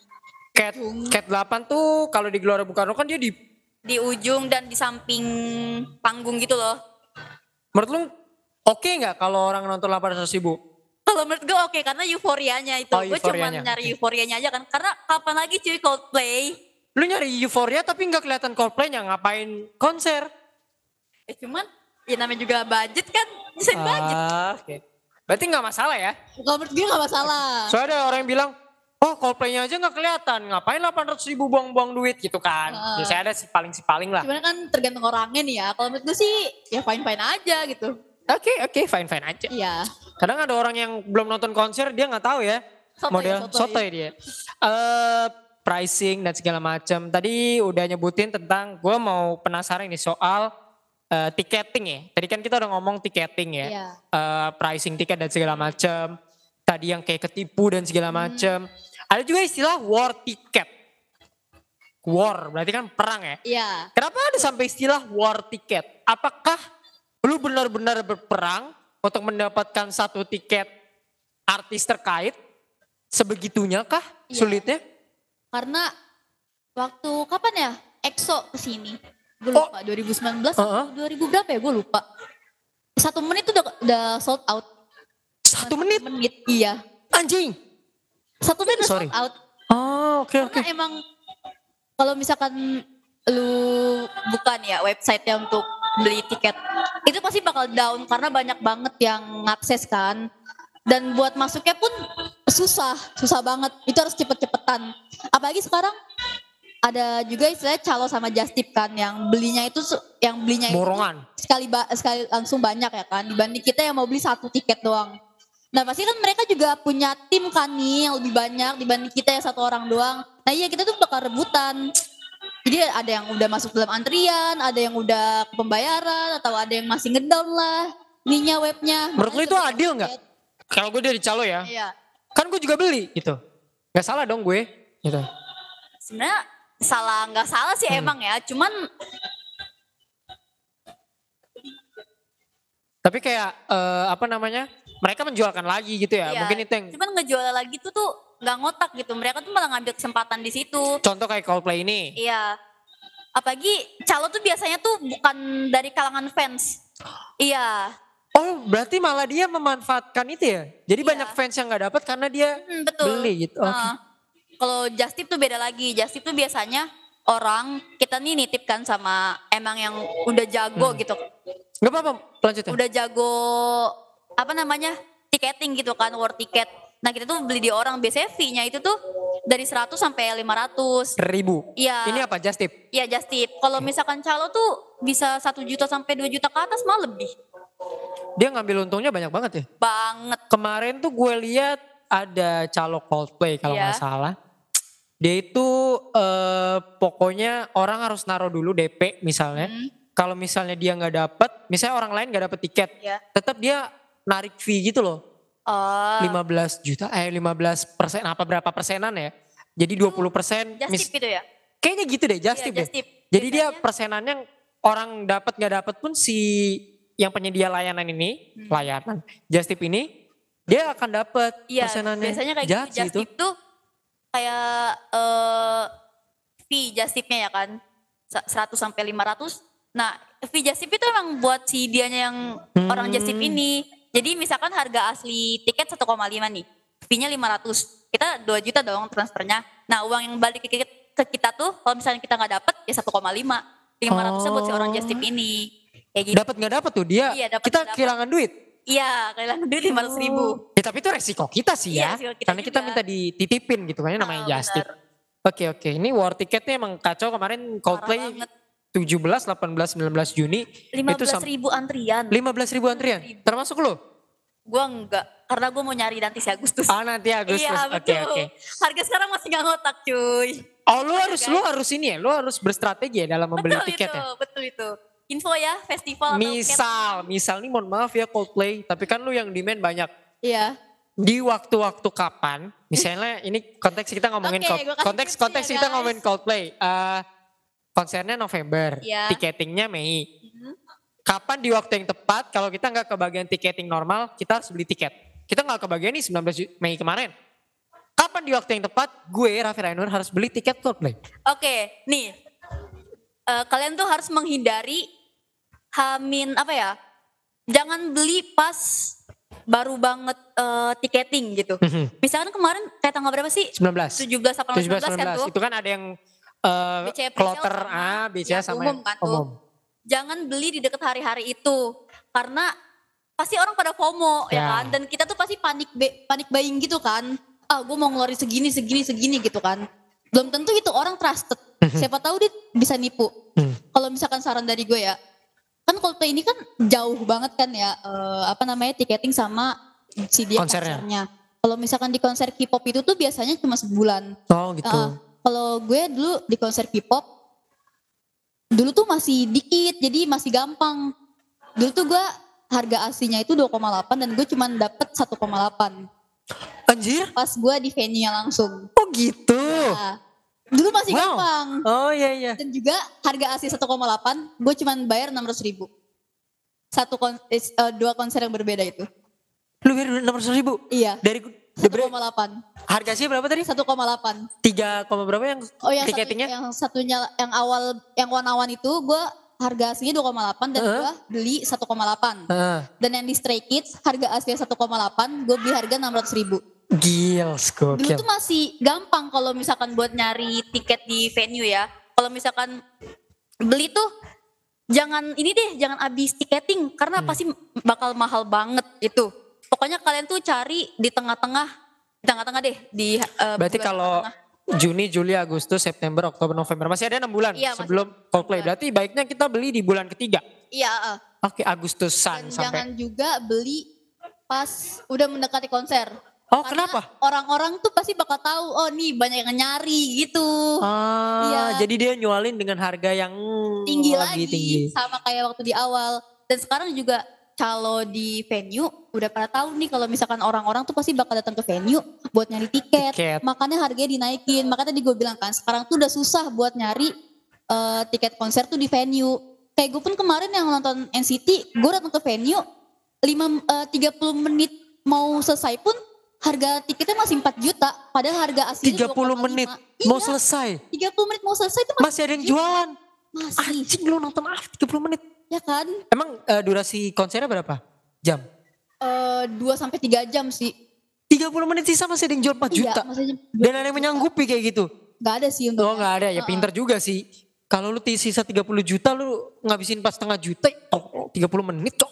S1: Cat, Cat 8 tuh kalau di Gelora Bung Karno kan dia di
S2: Di ujung dan di samping panggung gitu loh.
S1: menurut lu oke nggak kalau orang nonton 800 ribu?
S2: Kalau menurut gue oke karena euforianya itu.
S1: Oh,
S2: gue cuma nyari euforianya aja kan. Karena kapan lagi cuy Coldplay.
S1: Lu nyari euforia tapi nggak kelihatan Coldplay-nya ngapain konser?
S2: Eh cuman ya namanya juga budget kan. Desain budget.
S1: Ah, oke. Berarti nggak masalah ya?
S3: kalau menurut gue gak masalah.
S1: Soalnya ada orang yang bilang, oh Coldplay-nya aja nggak kelihatan, ngapain 800 ribu buang-buang duit gitu kan.
S3: Ah.
S1: Biasanya ada si paling si paling lah.
S3: Cuman kan tergantung orangnya nih ya. Kalau menurut gue sih ya fine fine aja gitu.
S1: Oke oke fine fine aja.
S3: Iya.
S1: Kadang ada orang yang belum nonton konser dia nggak tahu ya
S3: Sotoy,
S1: model
S3: sotoy.
S1: sotoy dia. Eh pricing dan segala macam. Tadi udah nyebutin tentang gue mau penasaran nih soal eh, tiketing ya. Tadi kan kita udah ngomong tiketing ya.
S3: Iya.
S1: Eh, pricing tiket dan segala macam. Tadi yang kayak ketipu dan segala
S3: Hmm.
S1: macam. Ada juga istilah war ticket. War berarti kan perang ya.
S3: Iya.
S1: Kenapa ada sampai istilah war ticket? Apakah lu benar-benar berperang untuk mendapatkan satu tiket artis terkait? Sebegitunya kah
S3: Iya.
S1: sulitnya?
S3: Karena waktu kapan ya EXO ke sini? Gue
S1: Oh.
S3: lupa 2019
S1: Heeh.
S3: atau 2000 berapa ya gue lupa. Satu menit tuh udah, udah sold out.
S1: Satu menit?
S3: menit iya.
S1: Anjing.
S3: Satu menit
S1: Sorry.
S3: sold out.
S1: Oh oke oke.
S3: Karena emang kalau misalkan
S2: Lu bukan ya website untuk beli tiket.
S3: itu pasti bakal down karena banyak banget yang ngakses kan. Dan buat masuknya pun susah, susah banget. Itu harus cepet-cepetan. Apalagi sekarang ada juga istilahnya calo sama just tip kan yang belinya itu yang belinya itu
S1: Borongan.
S3: sekali ba- sekali langsung banyak ya kan dibanding kita yang mau beli satu tiket doang. Nah pasti kan mereka juga punya tim kan nih yang lebih banyak dibanding kita yang satu orang doang. Nah iya kita tuh bakal rebutan. Jadi ada yang udah masuk dalam antrian, ada yang udah pembayaran, atau ada yang masih ngedown lah ininya webnya.
S1: Menurut lu itu adil nggak? Kalau gue dari calo ya,
S3: Iya.
S1: kan gue juga beli gitu. Gak salah dong gue gitu.
S2: Sebenarnya salah nggak salah sih
S1: Hmm.
S2: emang ya. Cuman
S1: Tapi kayak eh, apa namanya? Mereka menjualkan lagi gitu ya.
S2: Iya.
S1: Mungkin itu yang
S2: cuman ngejual lagi tuh tuh nggak ngotak gitu. Mereka tuh malah ngambil kesempatan di situ.
S1: contoh kayak Coldplay ini.
S2: Iya. Apalagi calo tuh biasanya tuh bukan dari kalangan fans. Iya.
S1: Oh berarti malah dia memanfaatkan itu ya? Jadi
S2: Iya.
S1: banyak fans yang nggak dapat karena dia
S2: Hmm, betul.
S1: beli gitu. Oke.
S2: Nah, kalau just tip tuh beda lagi. Just tip tuh biasanya orang kita nih nitipkan sama emang yang udah jago
S1: Hmm.
S2: gitu.
S1: Gak apa-apa lanjutin.
S2: Udah jago apa namanya? tiketing gitu kan, war tiket. Nah, kita tuh beli di orang biasanya fee-nya itu tuh dari 100 sampai 500.
S1: Ribu.
S2: Iya.
S1: Ini apa just tip?
S2: Iya, just tip. Kalau misalkan calo tuh bisa 1 juta sampai 2 juta ke atas malah lebih.
S1: Dia ngambil untungnya banyak banget ya.
S2: Banget.
S1: Kemarin tuh gue lihat ada calo Coldplay kalau
S2: Iya.
S1: nggak salah. Dia itu eh, pokoknya orang harus naruh dulu DP misalnya.
S2: Hmm.
S1: Kalau misalnya dia nggak dapet, misalnya orang lain nggak dapet tiket,
S2: Iya.
S1: tetap dia narik fee gitu loh.
S2: Oh,
S1: 15 juta, eh 15 persen, apa berapa persenan ya. Jadi 20 persen.
S2: just tip itu ya?
S1: Kayaknya gitu deh, just
S2: Iya,
S1: tip
S2: just
S1: deh.
S2: tip.
S1: Jadi dia persenannya orang dapat nggak dapat pun si yang penyedia layanan ini,
S2: Hmm.
S1: layanan just tip ini, dia akan dapat
S2: Iya,
S1: persenannya.
S2: biasanya kayak gitu. Just tip tuh kayak eh fee just tipnya ya kan. Sa- 100 sampai 500. Nah, fee just tip itu emang buat si dianya yang orang just tip
S1: Hmm.
S2: ini. Jadi misalkan harga asli tiket 1,5 nih. Fee-nya 500. Kita 2 juta dong transfernya. Nah, uang yang balik ke kita, ke kita tuh kalau misalnya kita nggak dapet ya 1,5. 500 buat si orang just tip ini. Kayak gitu.
S1: Dapat nggak dapat tuh dia,
S2: Iya, dapat
S1: kita kehilangan duit.
S2: Iya, kehilangan duit 500 ribu.
S1: Ya tapi itu resiko kita sih
S2: Iya,
S1: ya.
S2: resiko kita
S1: Karena kita
S2: juga.
S1: minta dititipin gitu kan namanya
S2: Ah,
S1: just tip.
S2: benar.
S1: Oke oke, ini war tiketnya emang kacau kemarin Coldplay
S2: banget.
S1: 17, 18, 19 Juni.
S2: 15
S1: sam-
S2: ribu antrian.
S1: 15 ribu antrian. Termasuk lo?
S2: Gue enggak, karena gue mau nyari nanti si Agustus.
S1: Ah nanti Agustus.
S2: Iya
S1: Oke
S2: betul.
S1: oke.
S2: Harga sekarang masih gak ngotak cuy.
S1: Oh lu harus lu harus ini ya, lu harus berstrategi ya dalam membeli
S2: betul
S1: tiket
S2: itu,
S1: ya.
S2: betul itu. Info ya, festival atau
S1: Misal, misal nih mohon maaf ya Coldplay, tapi kan lu yang demand banyak.
S3: Iya.
S1: Di waktu-waktu kapan? Misalnya ini konteks kita ngomongin Cold-
S3: kasih
S1: konteks
S3: tips
S1: konteks
S3: ya,
S1: kita
S3: guys.
S1: ngomongin Coldplay. Eh, konsernya November,
S3: Iya.
S1: tiketingnya Mei.
S2: Mhm.
S1: Kapan di waktu yang tepat kalau kita nggak kebagian tiketing normal, kita harus beli tiket. Kita nggak kebagian nih 19 Ju- Mei kemarin. Kapan di waktu yang tepat gue Raffi Rainur harus beli tiket Coldplay?
S2: Oke, nih. Eh, kalian tuh harus menghindari hamin apa ya? Jangan beli pas baru banget eh, tiketing gitu.
S1: Mhm.
S2: Misalkan kemarin kayak tanggal berapa sih?
S1: 19.
S2: 17 18
S1: 17
S2: 19 kan tuh.
S1: 19 itu kan ada yang uh,
S2: BCA pre-sale
S1: kloter A, BCA
S2: yang
S1: sama
S2: umum kan tuh.
S1: umum.
S2: Jangan beli di deket hari-hari itu karena pasti orang pada FOMO ya,
S1: Ya.
S2: kan dan kita tuh pasti panik panik buying gitu kan. Ah, gue mau ngeluarin segini segini segini gitu kan. Belum tentu itu orang trusted. Siapa tahu dia bisa nipu.
S1: Hmm.
S2: Kalau misalkan saran dari gue ya, kan Coldplay ini kan jauh banget kan ya eh, apa namanya tiketing sama si dia
S1: Konsernya.
S2: konsernya. Kalau misalkan di konser K-pop itu tuh biasanya cuma sebulan.
S1: Oh gitu.
S2: Ah, kalau gue dulu di konser K-pop, dulu tuh masih dikit, jadi masih gampang. Dulu tuh gue harga aslinya itu 2,8 dan gue cuma dapet 1,8
S1: Anjir?
S2: pas gue di venue-nya langsung.
S1: Oh gitu.
S2: Nah, dulu masih
S1: Wow.
S2: gampang.
S1: Oh iya iya.
S2: Dan juga harga asli 1,8 gue cuma bayar 600 ribu. Satu kon eh, dua konser yang berbeda itu.
S1: Lu biar 600 ribu?
S2: Iya.
S1: Dari dari
S2: 1,8.
S1: harga sih berapa tadi?
S2: 1,8.
S1: Tiga koma berapa yang
S2: Oh yang satu,
S1: tiketingnya?
S2: yang satunya yang awal yang one-on-one itu gue harga aslinya 2,8 dan
S1: Heeh.
S2: gue beli 1,8.
S1: Heeh.
S2: Dan yang di Stray Kids harga aslinya 1,8 gue beli harga 600 ribu.
S1: Gils,
S2: Dulu
S1: gokil.
S2: tuh masih gampang kalau misalkan buat nyari tiket di venue ya. Kalau misalkan beli tuh jangan ini deh jangan habis tiketing karena
S1: Hmm.
S2: pasti bakal mahal banget itu. Pokoknya kalian tuh cari di tengah-tengah di tengah-tengah deh di eh,
S1: Berarti kalau. Juni, Juli, Agustus, September, Oktober, November masih ada enam bulan
S2: Iya,
S1: sebelum Coldplay. Berarti baiknya kita beli di bulan ketiga.
S2: iya eh.
S1: Oke, Agustusan
S2: Dan
S1: sampai.
S2: jangan juga beli pas udah mendekati konser.
S1: Oh,
S2: Karena
S1: kenapa?
S2: Orang-orang tuh pasti bakal tahu, oh nih banyak yang nyari gitu.
S1: Ah,
S2: Iya.
S1: jadi dia nyualin dengan harga yang
S2: tinggi
S1: lagi
S2: lagi,
S1: tinggi.
S2: sama kayak waktu di awal. Dan sekarang juga calo di venue udah pada tahu nih kalau misalkan orang-orang tuh pasti bakal datang ke venue buat nyari tiket.
S1: Tiket.
S2: Makanya harganya dinaikin. Makanya tadi gue bilang kan sekarang tuh udah susah buat nyari eh, tiket konser tuh di venue. Kayak gue pun kemarin yang nonton NCT, gue datang ke venue 5 eh, 30 menit mau selesai pun harga tiketnya masih 4 juta padahal harga aslinya
S1: 30
S2: 2,5.
S1: menit
S2: Iya,
S1: mau selesai.
S2: 30 menit mau selesai itu masih,
S1: Masih ada yang jualan.
S2: masih
S1: Anjing lu nonton ah 30 menit.
S2: ya kan?
S1: Emang eh, durasi konsernya berapa? jam?
S3: Eh, dua sampai tiga jam sih.
S1: 30 menit sisa masih ada yang jual 4 juta.
S3: Iya, maksudnya
S1: Dan ada yang menyanggupi kayak gitu.
S3: Gak ada sih untuk
S1: Oh nggak ada ya pinter juga sih. Kalau lu sisa 30 juta lu ngabisin pas setengah juta oh, 30 menit cok.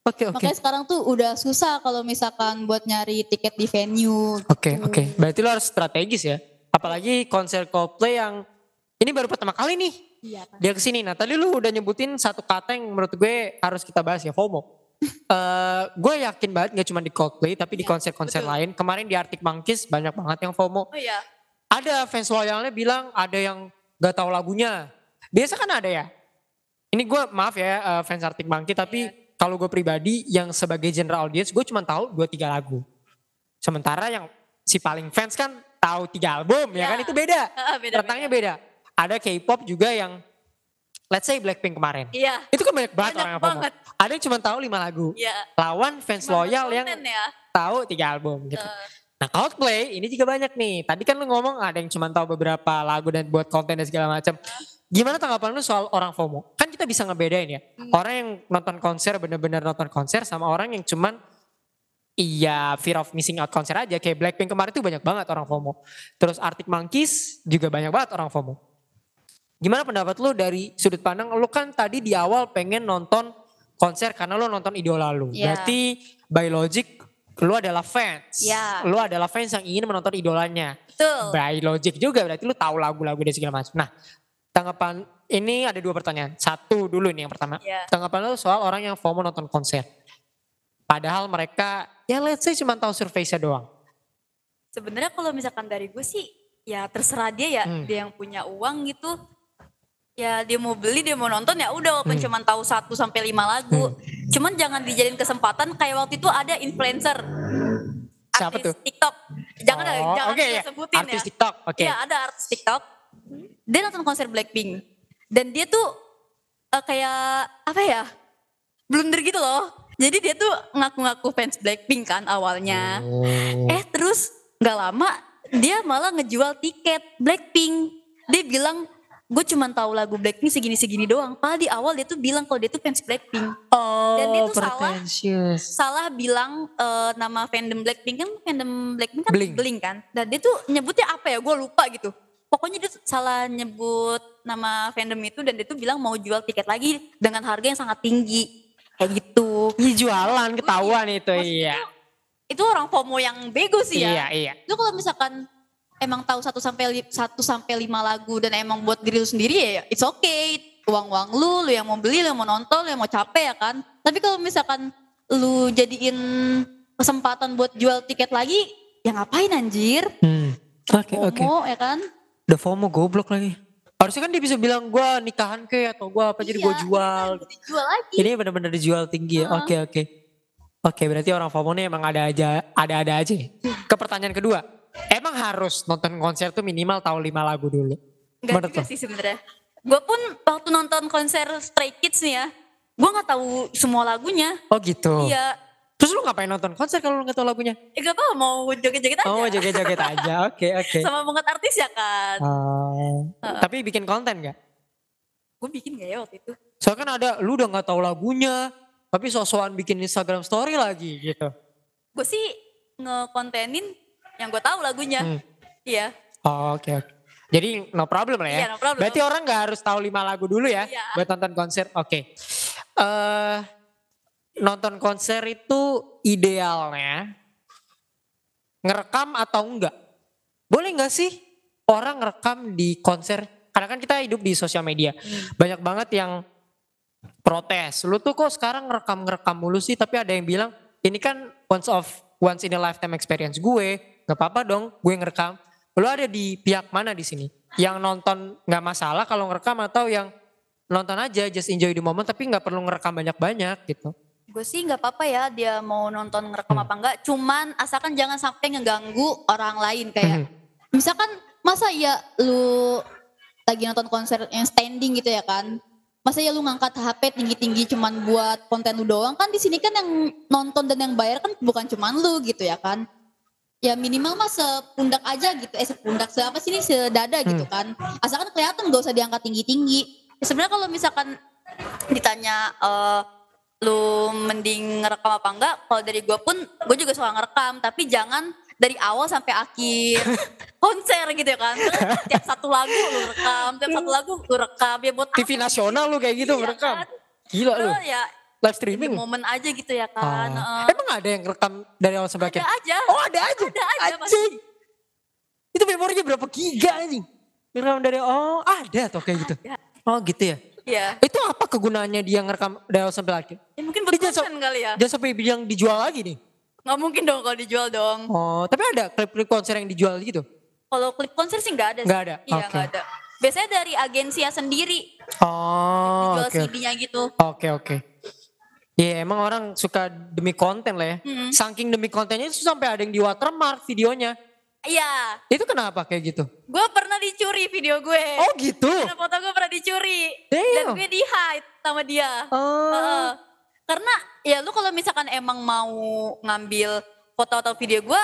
S1: Oke oke.
S3: Makanya sekarang tuh udah susah kalau misalkan buat nyari tiket di venue.
S1: Oke oke. Berarti lu harus strategis ya. Apalagi konser Coldplay yang ini baru pertama kali nih
S3: Iya kan.
S1: dia ke sini. Nah tadi lu udah nyebutin satu kata yang menurut gue harus kita bahas ya FOMO. Eh, gue yakin banget gak cuma di Coldplay tapi di konser-konser
S2: betul.
S1: lain. Kemarin di Arctic Monkeys banyak banget yang FOMO.
S2: Oh iya.
S1: Ada fans loyalnya bilang ada yang gak tahu lagunya. Biasa kan ada ya. Ini gue maaf ya eh, fans Arctic Monkey tapi kalau gue pribadi yang sebagai general audience gue cuma tahu dua tiga lagu. Sementara yang si paling fans kan tahu tiga album ya
S2: Ya.
S1: kan itu beda.
S2: Beda,
S1: Rentangnya beda. Ada K-pop juga yang let's say Blackpink kemarin.
S2: Iya.
S1: Itu kan banyak banget
S2: Banyak
S1: orang
S2: banget.
S1: Ada yang cuma tahu lima lagu.
S2: Iya.
S1: Lawan fans loyal yang
S2: ya.
S1: tahu tiga album gitu.
S2: Eh,
S1: Nah Coldplay ini juga banyak nih. Tadi kan lu ngomong ada yang cuma tahu beberapa lagu dan buat konten dan segala macam. Gimana tanggapan lu soal orang FOMO? Kan kita bisa ngebedain ya. Orang yang nonton konser bener-bener nonton konser sama orang yang cuman iya fear of missing out konser aja. Kayak Blackpink kemarin tuh banyak banget orang FOMO. Terus Arctic Monkeys juga banyak banget orang FOMO. Gimana pendapat lu dari sudut pandang lu kan tadi di awal pengen nonton konser karena lu nonton idola lu.
S2: Iya.
S1: Berarti by logic lu adalah fans.
S2: Iya.
S1: Lu adalah fans yang ingin menonton idolanya.
S2: Betul.
S1: By logic juga berarti lu tahu lagu-lagu dan segala macam. Nah, tanggapan ini ada dua pertanyaan. Satu dulu nih yang pertama.
S2: Iya.
S1: Tanggapan lu soal orang yang FOMO nonton konser. Padahal mereka ya let's say cuma tahu surface-nya doang.
S2: Sebenarnya kalau misalkan dari gue sih ya terserah dia ya,
S1: Hmm.
S2: dia yang punya uang gitu. Ya dia mau beli, dia mau nonton ya udah walaupun
S1: Hmm.
S2: cuma tahu 1 sampai 5 lagu. Cuman jangan dijadiin kesempatan kayak waktu itu ada influencer.
S1: Siapa
S2: artis
S1: tuh?
S2: TikTok. Jangan
S1: Oh,
S2: jangan
S1: ya.
S2: sebutin
S1: Artis
S2: ya.
S1: TikTok, oke.
S2: Iya, ada artis TikTok. Dia nonton konser Blackpink. Dan dia tuh eh, kayak apa ya? Blunder gitu loh. Jadi dia tuh ngaku-ngaku fans Blackpink kan awalnya. Eh terus nggak lama dia malah ngejual tiket Blackpink. Dia bilang gue cuma tahu lagu Blackpink segini-segini doang. Padahal di awal dia tuh bilang kalau dia tuh fans Blackpink.
S1: Oh,
S2: Dan dia tuh salah. Salah bilang eh, nama fandom Blackpink kan fandom Blackpink kan
S1: Blink.
S2: Blink, kan. Dan dia tuh nyebutnya apa ya? Gue lupa gitu. Pokoknya dia salah nyebut nama fandom itu dan dia tuh bilang mau jual tiket lagi dengan harga yang sangat tinggi. Kayak gitu.
S1: Ih, jualan ketahuan itu
S2: Maksudnya
S1: iya.
S2: Itu orang FOMO yang bego sih ya.
S1: Iya, iya.
S3: Lu kalau misalkan emang tahu satu sampai satu sampai lima lagu dan emang buat diri lu sendiri ya it's okay. Uang-uang lu, lu yang mau beli, lu yang mau nonton, lu yang mau capek ya kan. Tapi kalau misalkan lu jadiin kesempatan buat jual tiket lagi, ya ngapain anjir?
S1: Hmm. Oke, oke.
S3: FOMO ya kan?
S1: Udah FOMO goblok lagi. Harusnya kan dia bisa bilang gue nikahan ke atau gue apa jadi gue
S3: Iya,
S1: jual.
S3: ini Dijual lagi.
S1: Ini bener-bener dijual tinggi ya. Oke oke. Oke berarti orang FOMO ini emang ada aja ada-ada aja. ya? Ke pertanyaan kedua. Emang harus nonton konser tuh minimal tahu lima lagu dulu.
S2: Enggak
S1: Menurut
S2: juga
S1: lo?
S2: sih sebenarnya. Gue pun waktu nonton konser Stray Kids nih ya, gue nggak tahu semua lagunya.
S1: Oh gitu.
S2: Iya,
S1: Terus lu ngapain nonton konser kalau lu gak tahu lagunya?
S2: eh gak apa mau joget-joget aja.
S1: Oh joget-joget aja. Oke oke.
S2: Sama banget artis ya kan.
S1: Oh. Tapi bikin konten gak?
S2: Gue bikin gak ya waktu itu?
S1: Soalnya kan ada lu udah gak tahu lagunya. Tapi sosokan bikin Instagram story lagi gitu.
S2: Gue sih ngekontenin yang gue tahu lagunya.
S1: Hmm.
S2: Iya.
S1: Oh, oke oke. Jadi no problem lah ya.
S2: Iya, no problem.
S1: Berarti orang nggak harus tahu lima lagu dulu ya
S2: Iya.
S1: buat nonton konser. Oke. Eh nonton konser itu idealnya ngerekam atau enggak? Boleh nggak sih orang ngerekam di konser? Karena kan kita hidup di sosial media. Banyak banget yang protes. Lu tuh kok sekarang ngerekam-ngerekam mulu sih tapi ada yang bilang ini kan once of once in a lifetime experience gue. Gak apa-apa dong gue ngerekam. Lu ada di pihak mana di sini? Yang nonton nggak masalah kalau ngerekam atau yang nonton aja just enjoy the moment tapi nggak perlu ngerekam banyak-banyak gitu.
S2: Gue sih nggak apa-apa ya dia mau nonton ngerekam
S1: Hmm.
S2: apa enggak. Cuman asalkan jangan sampai ngeganggu orang lain kayak.
S1: Mhm.
S3: Misalkan masa ya lu lagi nonton konser yang standing gitu ya kan? Masa ya lu ngangkat HP tinggi-tinggi cuman buat konten lu doang kan di sini kan yang nonton dan yang bayar kan bukan cuman lu gitu ya kan? Ya minimal mah sepundak aja gitu, eh sepundak siapa sih ini sedada gitu kan? Asalkan kelihatan gak usah diangkat tinggi-tinggi.
S2: Ya, sebenarnya kalau misalkan ditanya eh, lu mending ngerekam apa enggak kalau dari gue pun gue juga suka ngerekam tapi jangan dari awal sampai akhir konser gitu ya kan Terus tiap satu lagu lu rekam tiap satu lagu lu rekam ya buat
S1: TV
S2: apa?
S1: nasional lu kayak gitu
S2: Iya
S1: merekam.
S2: kan?
S1: Gila lu.
S2: Ya
S1: Live streaming.
S2: momen aja gitu ya kan
S1: Ah.
S2: Heeh.
S1: Emang ada yang rekam dari awal sampai akhir?
S2: ada aja
S1: Oh ada aja.
S2: Ada aja.
S1: Anjing. Itu memorinya berapa giga anjing? Ngerekam dari oh ada tuh kayak gitu.
S2: Ada.
S1: Oh gitu ya.
S2: Ya
S1: Itu apa kegunaannya dia ngerekam dari awal sampai akhir?
S2: Ya, mungkin konten kali ya
S1: Jangan sampai bilang dijual lagi nih.
S2: nggak mungkin dong kalau dijual dong
S1: Oh, tapi ada klip-klip konser yang dijual gitu.
S2: kalau klip konser sih nggak ada sih.
S1: Nggak ada?
S2: iya
S1: Oke.
S2: nggak ada biasanya dari agensi sendiri
S1: Oh,
S2: dijual
S1: oke. oke.
S2: CD-nya gitu
S1: Oke oke. Iya emang orang suka demi konten lah ya.
S2: Mm-mm.
S1: Saking demi kontennya itu sampai ada yang di watermark videonya.
S2: Iya
S1: Itu kenapa kayak gitu?
S2: gue pernah dicuri video gue
S1: Oh gitu.
S2: Karena foto gue pernah dicuri
S1: Damn.
S2: dan gue di hide sama dia.
S1: Oh.
S2: Heeh. karena ya lu kalau misalkan emang mau ngambil foto atau video gue,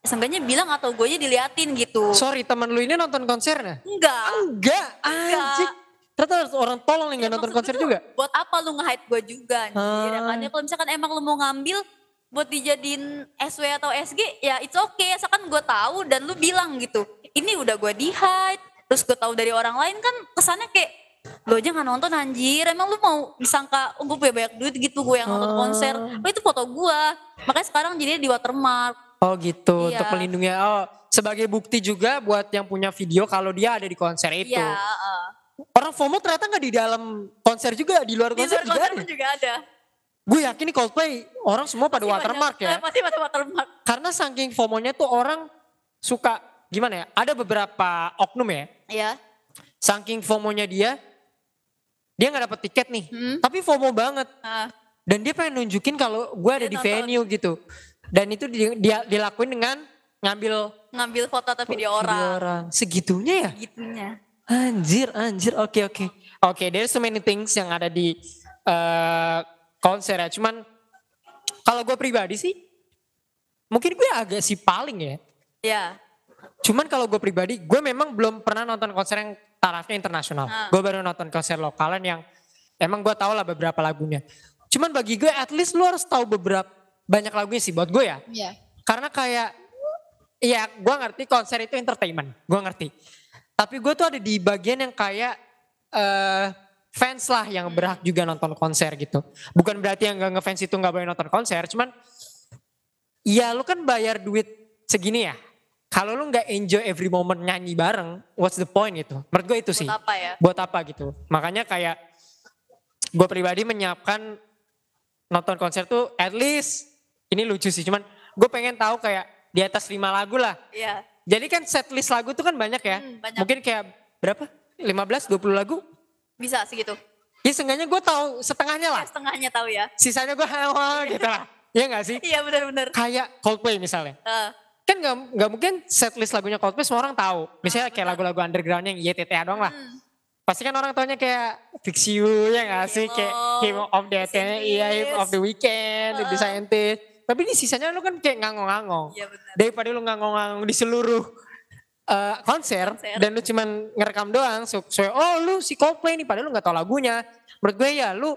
S2: seenggaknya bilang atau gue aja diliatin gitu.
S1: Sorry teman lu ini nonton konsernya?
S2: Enggak.
S1: Enggak, anjing. Ternyata orang tolong nih
S2: Ya,
S1: gak nonton konser juga.
S2: Buat apa lu nge-hide gue juga anjir ya kan?
S1: Ah.
S2: Ya kalau misalkan emang lu mau ngambil buat dijadiin SW atau SG ya it's okay asalkan gue tahu dan lu bilang gitu. Ini udah gue di hide terus gue tahu dari orang lain kan kesannya kayak lo aja gak nonton anjir emang lu mau disangka oh, gue punya banyak duit gitu gue yang nonton
S1: Ah.
S2: konser oh itu foto gue makanya sekarang jadinya di watermark
S1: Oh gitu,
S2: Iya.
S1: untuk melindungi. Oh, sebagai bukti juga buat yang punya video kalau dia ada di konser itu.
S2: Iya, heeh.
S1: Orang FOMO ternyata nggak di dalam konser juga, di luar
S2: di
S1: konser
S2: luar
S1: juga
S2: konser
S1: ada.
S2: pun juga ada
S1: Gue yakin nih Coldplay orang semua pada
S2: Pasti
S1: watermark
S2: banyak-
S1: ya.
S2: eh, pasti pada watermark
S1: Karena saking FOMO-nya tuh orang suka gimana ya? Ada beberapa oknum ya.
S2: ya
S1: Saking FOMO-nya dia, dia nggak dapet tiket nih.
S2: Hmm.
S1: Tapi FOMO banget.
S2: Nah,
S1: Dan dia pengen nunjukin kalau gue ada
S2: Dia
S1: di
S2: nonton.
S1: venue gitu. Dan itu dia, dia dilakuin dengan ngambil
S2: ngambil foto atau video
S1: video
S2: orang
S1: orang. Segitunya ya?
S2: gitunya
S1: Anjir, anjir. Oke, oke. Oke, there's so many things yang ada di eh, konser ya. Cuman kalau gue pribadi sih, mungkin gue agak sih paling ya.
S2: ya
S1: Cuman kalau gue pribadi, gue memang belum pernah nonton konser yang tarafnya internasional.
S2: Ah.
S1: Gue baru nonton konser lokalan yang emang gue tau lah beberapa lagunya. Cuman bagi gue, at least lu harus tahu beberapa banyak lagunya sih buat gue ya.
S3: Iya.
S1: Karena kayak, ya gue ngerti konser itu entertainment, gue ngerti. Tapi gue tuh ada di bagian yang kayak eh fans lah yang berhak juga nonton konser gitu. Bukan berarti yang gak ngefans itu gak boleh nonton konser, cuman ya lu kan bayar duit segini ya. Kalau lu nggak enjoy every moment nyanyi bareng, what's the point gitu? Menurut gue itu sih.
S2: buat apa ya
S1: Buat apa gitu. Makanya kayak gue pribadi menyiapkan nonton konser tuh at least ini lucu sih cuman gue pengen tahu kayak di atas lima lagu lah.
S2: ya
S1: Jadi kan set list lagu tuh kan banyak ya.
S2: Hmm, banyak.
S1: Mungkin kayak berapa? 15 20 lagu?
S2: Bisa segitu
S1: Ya seenggaknya gue tahu setengahnya lah.
S2: ya, setengahnya tahu ya
S1: Sisanya gue hawa gitu lah. Iya gak sih?
S2: iya benar-benar
S1: Kayak Coldplay misalnya.
S2: Eh,
S1: Kan gak, nggak mungkin set list lagunya Coldplay semua orang tahu. Misalnya kayak lagu-lagu underground yang YTTA doang lah.
S2: hmm,
S1: Pasti kan orang taunya kayak Fix You ya gak sih?
S2: Halo,
S1: Kayak Him of the
S2: The
S1: iya of the Weekend, The
S2: Heeh.
S1: Scientist. Tapi di sisanya lu kan kayak ngangong-ngangong.
S2: iya benar
S1: Daripada lu ngangong-ngangong di seluruh eh, konser,
S2: Konser.
S1: dan lu cuman ngerekam doang. So, so, oh lu si Coldplay nih padahal lu gak tahu lagunya. Menurut gue ya lu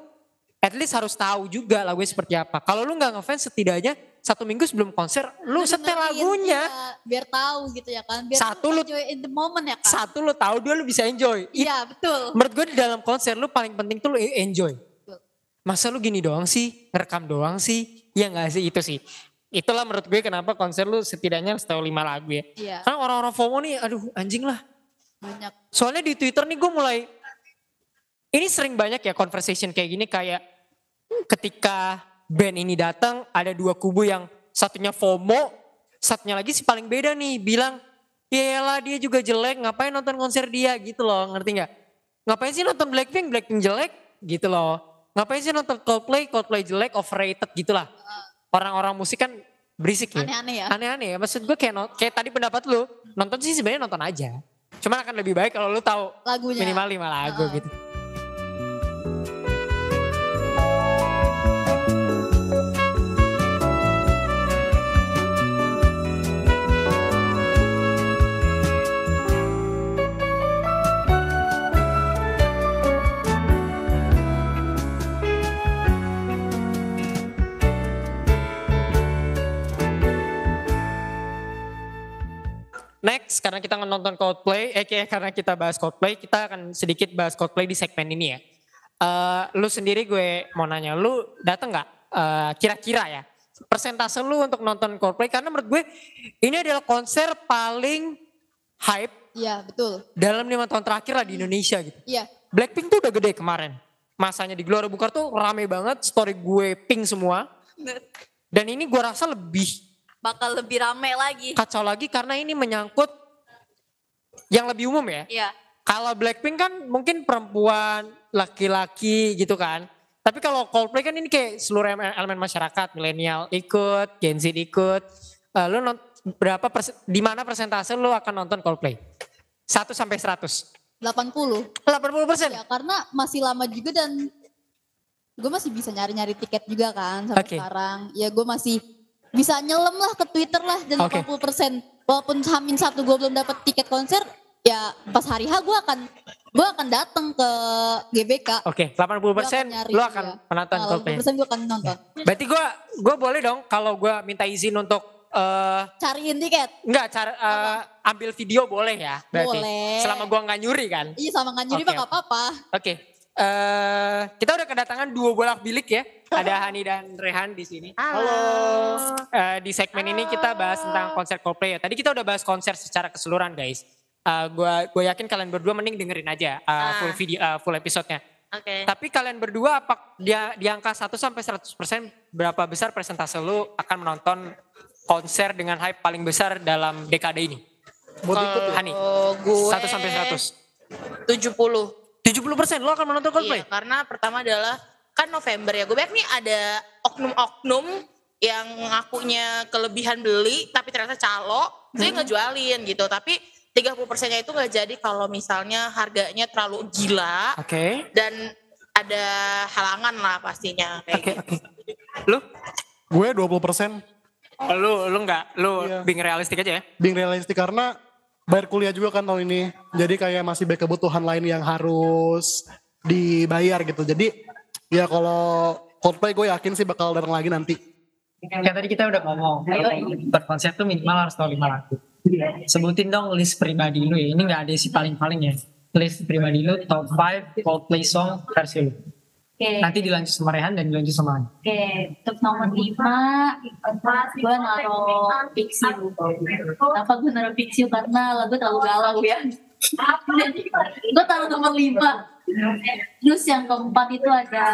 S1: at least harus tahu juga lagunya seperti apa. Kalau lu gak ngefans setidaknya satu minggu sebelum konser lu setel lagunya.
S3: iya, biar tahu gitu ya kan. Biar
S1: Satu lu-
S3: enjoy in the moment ya kan.
S1: Satu lu tahu, dua lu bisa enjoy.
S3: Iya betul.
S1: menurut gue di dalam konser lu paling penting tuh lu enjoy.
S3: Betul.
S1: Masa lu gini doang sih, ngerekam doang sih? Ya gak sih itu sih. Itulah menurut gue kenapa konser lu setidaknya harus tahu lima lagu ya.
S3: Iya
S1: Karena orang-orang FOMO nih, aduh anjing lah.
S3: banyak.
S1: Soalnya di Twitter nih gue mulai, ini sering banyak ya conversation kayak gini kayak ketika band ini datang ada dua kubu yang satunya FOMO, satunya lagi si paling beda nih bilang, ya lah dia juga jelek, ngapain nonton konser dia gitu loh, ngerti nggak? Ngapain sih nonton Blackpink, Blackpink jelek gitu loh. Ngapain sih nonton Coldplay, Coldplay jelek, overrated gitu lah. Orang-orang musik kan berisik ya.
S3: Aneh-aneh ya.
S1: Aneh-aneh ya, maksud gue kayak, kayak tadi pendapat lu, nonton sih sebenarnya nonton aja. Cuman akan lebih baik kalau lu tahu
S3: Lagunya.
S1: minimal lima lagu
S3: Heeh.
S1: gitu. Next karena kita nonton Coldplay, eh kayak karena kita bahas Coldplay, kita akan sedikit bahas Coldplay di segmen ini ya. Eh, lu sendiri gue mau nanya, lu datang nggak? Eh, kira-kira ya, persentase lu untuk nonton Coldplay karena menurut gue ini adalah konser paling hype
S3: Iya betul.
S1: dalam lima tahun terakhir lah di Indonesia gitu.
S3: Iya.
S1: Blackpink tuh udah gede kemarin. Masanya di Gelora Bung Karno tuh rame banget, story gue pink semua. Dan ini gue rasa lebih
S2: Bakal lebih rame lagi.
S1: kacau lagi karena ini menyangkut yang lebih umum ya.
S2: Iya.
S1: Kalau Blackpink kan mungkin perempuan, laki-laki gitu kan. Tapi kalau Coldplay kan ini kayak seluruh elemen, masyarakat, milenial ikut, Gen Z ikut. Eh, lu non- berapa persen, di mana persentase lu akan nonton Coldplay? 1 sampai 100.
S3: 80.
S1: 80 persen.
S3: Ya karena masih lama juga dan gue masih bisa nyari-nyari tiket juga kan sampai
S1: Oke.
S3: sekarang. Ya gue masih bisa nyelam lah ke Twitter lah dan
S1: Oke.
S3: 80%. Walaupun hamin satu gue belum dapat tiket konser, ya pas hari H gue akan gue akan datang ke GBK.
S1: Oke, 80 persen
S3: Gua akan iya.
S1: menonton
S3: Nah,
S1: Coldplay.
S3: 80% gue akan nonton.
S1: Berarti gue gue boleh dong kalau gue minta izin untuk eh
S3: Cariin tiket.
S1: Enggak, cara eh, ambil video boleh ya berarti.
S3: Boleh.
S1: Selama gua nggak nyuri kan.
S3: Iya sama nganjuri
S1: Oke,
S3: mah gak apa-apa.
S1: Oke. Eh kita udah kedatangan dua bolak bilik ya. Ada Hani dan Rehan di sini.
S4: Halo.
S1: Eh, di segmen ini kita bahas tentang konser Coldplay ya. Tadi kita udah bahas konser secara keseluruhan guys. Eh gua gue yakin kalian berdua mending dengerin aja eh, full video eh, full episodenya.
S4: Oke.
S1: Tapi kalian berdua apa dia di angka 1 sampai 100% berapa besar persentase lu akan menonton konser dengan hype paling besar dalam dekade ini? Buat ikut Hani.
S4: Kalau gue
S1: 1 sampai 100.
S4: 70.
S1: 70% lo akan menonton Coldplay?
S4: Iya, karena pertama adalah kan November ya. Gue banyak nih ada oknum-oknum yang ngakunya kelebihan beli tapi ternyata calo, dia
S1: Hmm.
S4: ngejualin gitu. Tapi 30 persennya itu nggak jadi kalau misalnya harganya terlalu gila
S1: Oke.
S4: dan ada halangan lah pastinya. kayak
S1: Oke,
S4: gitu.
S1: oke. Lu?
S5: Gue 20 persen
S1: Oh, lu lu enggak, lu
S5: Iya.
S1: being realistik aja ya?
S5: being realistik karena bayar kuliah juga kan tahun ini. Jadi kayak masih banyak kebutuhan lain yang harus dibayar gitu. Jadi ya kalau Coldplay gue yakin sih bakal datang lagi nanti.
S1: Kayak tadi kita udah ngomong, berkonsep tuh minimal harus tahu lima lagu. Sebutin dong list pribadi lu ya, ini gak ada si paling-paling ya. List pribadi lu, top 5 Coldplay song versi lu.
S6: Oke,
S1: Nanti dilanjut sama Rehan dan dilanjut sama
S6: oke. Untuk nomor lima, gue naruh Pixiu. Kenapa gue naruh Pixiu? Karena lagu terlalu galau ya. gue taruh nomor lima. Terus yang keempat itu ada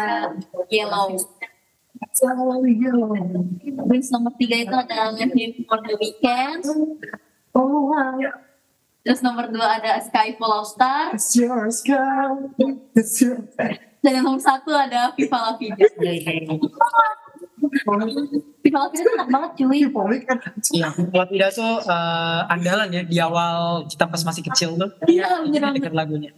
S6: Yellow. Terus nomor tiga itu ada Live for the Weekend. Terus nomor dua ada Sky Full of Stars. Dan yang nomor satu ada Viva La Vida. Viva La Vida tuh enak banget cuy.
S1: Iya, kalau tidak tuh eh, andalan ya di awal kita pas masih kecil tuh.
S6: Iya, bener
S1: Jadi
S6: banget.
S1: deket lagunya.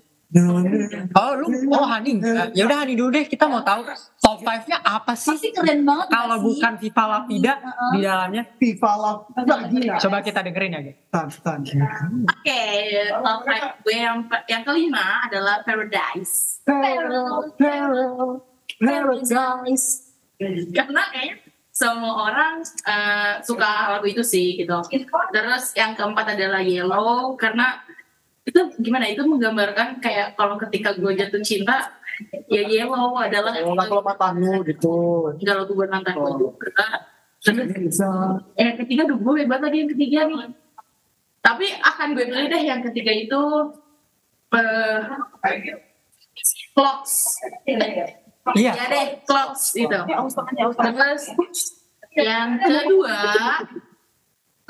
S1: Oh lu, oh Hani. Eh, Ya udah Hani dulu deh, kita mau tahu top 5-nya apa sih?
S6: Pasti keren banget
S1: Kalau bukan Viva La Vida di dalamnya.
S5: Viva La
S1: Coba kita dengerin ya, guys.
S7: Oke, top five gue yang yang kelima adalah Paradise. Karena kayaknya semua orang eh, suka lagu itu sih gitu. Terus yang keempat adalah Yellow karena itu gimana itu menggambarkan kayak kalau ketika gue jatuh cinta ya Yellow adalah
S5: kalau matamu gitu.
S7: tiga lagu gue nonton juga. Terus yang ketiga tuh gue hebat lagi yang ketiga nih. Tapi akan gue pilih deh yang ketiga itu eh clocks.
S1: Iya.
S7: Ya deh clocks itu. Terus yang kedua,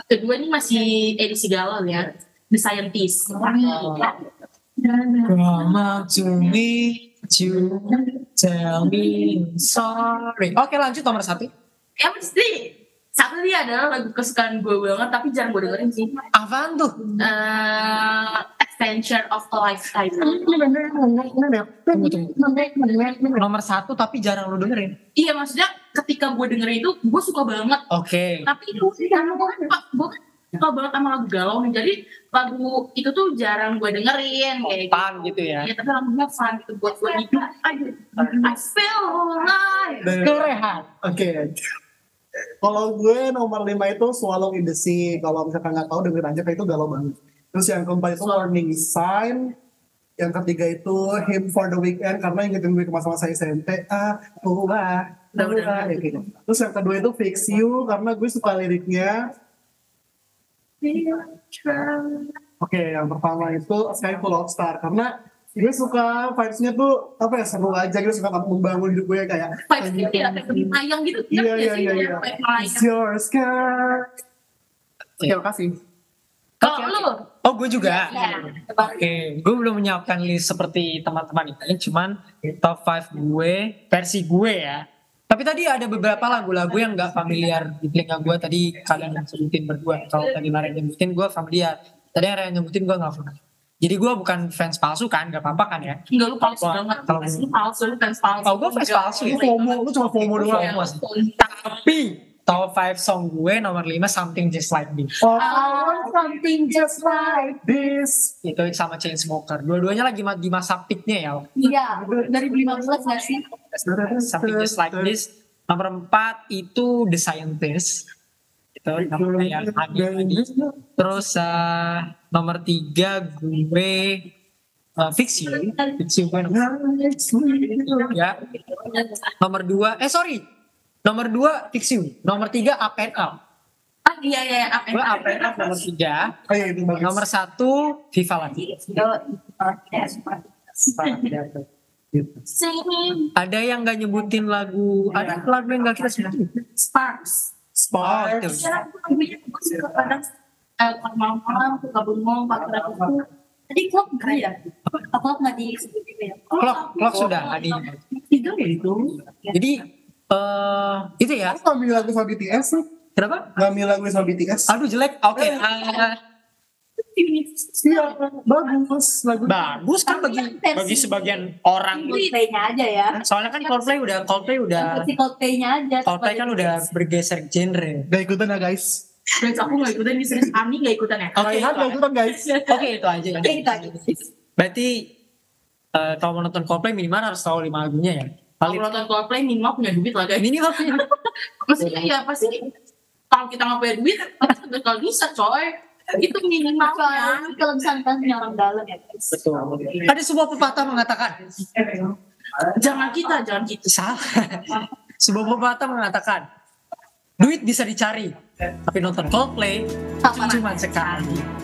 S7: kedua ini masih edisi galau ya, The Scientist.
S1: Come out to me, to tell me sorry. Oke lanjut nomor satu.
S7: Ya mesti satu dia adalah lagu kesukaan gue banget tapi jarang gue dengerin sih.
S1: Apaan tuh?
S7: Eh, Adventure of a Lifetime.
S1: Nomor satu tapi jarang lu dengerin.
S7: Iya maksudnya ketika gue dengerin itu gue suka banget.
S1: Oke.
S7: Tapi itu gue gue suka banget sama lagu galau nih. Jadi lagu itu tuh jarang gue dengerin kayak gitu.
S1: Pan gitu ya.
S7: Ya tapi lagunya fun gitu buat gue hidup aja. I feel alive.
S5: Oke. Kalau gue nomor 5 itu Swallow in the Sea. Kalau misalkan nggak tahu dengerin aja kayak itu galau banget. Terus yang keempat itu Warning Sign. Yang ketiga itu Him for the Weekend karena ingetin gue ke masa-masa SMP. Ah,
S7: Udah, udah,
S5: ah, kayak gitu. Terus yang kedua itu Fix You karena gue suka liriknya. Oke, yang pertama itu Sky Full of Star karena gue suka vibes-nya tuh apa ya seru aja gitu suka membangun hidup gue kayak
S7: Vibes-nya kayak kayak melayang gitu.
S5: Iya iya iya iya.
S7: Kayak melayang.
S5: It's your sky. Terima kasih.
S7: Kalau lu,
S1: Oh gue juga.
S7: ya,
S1: Oke, gue belum menyiapkan list seperti teman-teman ini, cuman top 5 gue, versi gue ya. Tapi tadi ada beberapa lagu-lagu yang gak familiar di telinga gue tadi kalian yang sebutin berdua. Kalau tadi Ryan nyebutin gue familiar. Tadi yang Ryan nyebutin gue gak familiar. Jadi gue bukan fans palsu kan, gak apa-apa kan ya.
S7: enggak lu palsu banget.
S1: kalau-
S7: Lu palsu, lu fans palsu.
S1: Oh gue fans palsu
S5: Lu
S1: ya.
S5: FOMO, lu cuma FOMO doang.
S1: FOMO sih. Tapi top 5 song gue nomor 5 Something Just Like This.
S5: Oh, something just like this.
S1: Itu sama Chainsmoker. Dua-duanya lagi di masa peaknya ya.
S3: Iya, dari 15 gak sih?
S1: Something Just Like This. Nomor 4 itu The Scientist. Itu namanya yang tadi. Terus eh, nomor 3 gue Fix You. Fix You gue nomor ya. Nomor 2 eh sorry. Nomor 2 Fix You. Nomor 3 Up and Up.
S7: Ah iya iya iya, apa
S1: Gue Up and Up nomor 3.
S5: Oh iya itu bagus.
S1: Nomor 1 Viva La Vida.
S7: Sing
S1: Ada yang gak nyebutin lagu, ada lagu yang gak kita sebutin.
S7: Sparks.
S1: Oh,
S7: eh pas malam-malam suka bengong pakai lagu
S3: Tadi klub enggak ya? Klub enggak disebut juga ya?
S1: Clock, clock sudah Adi.
S7: itu ya itu
S1: Jadi eh itu ya.
S5: Aku gak milih lagu sama BTS sih.
S1: Kenapa?
S5: Gak milih lagu sama BTS.
S1: Aduh jelek. Oke. eh,
S5: Iya, bagus lagu.
S1: bagus kan bagi bagi sebagian orang.
S3: Coldplay-nya aja ya.
S1: Soalnya kan Coldplay udah Coldplay udah
S3: Versi Coldplay-nya aja.
S1: Coldplay kan udah bergeser genre.
S5: Gak ikutan ya guys.
S7: guys aku gak ikutan di serius Ami gak ikutan ya
S1: Oke,
S5: Raihan gak ikutan guys.
S1: Oke itu aja. ya.
S3: Oke, itu aja.
S1: Berarti eh, kalau mau nonton Coldplay minimal harus tahu lima lagunya ya.
S7: Kalau
S1: Paling
S7: nonton Coldplay minimal punya duit lah guys
S1: minimal
S7: maksudnya ya pasti kalau kita nggak punya duit bakal bisa coy itu minimalnya
S3: Soalnya kalau misalnya punya orang dalam ya.
S1: Betul. Ada sebuah pepatah mengatakan
S7: jangan kita jangan kita
S1: salah. sebuah pepatah mengatakan duit bisa dicari, tapi nonton Coldplay cuma sekali.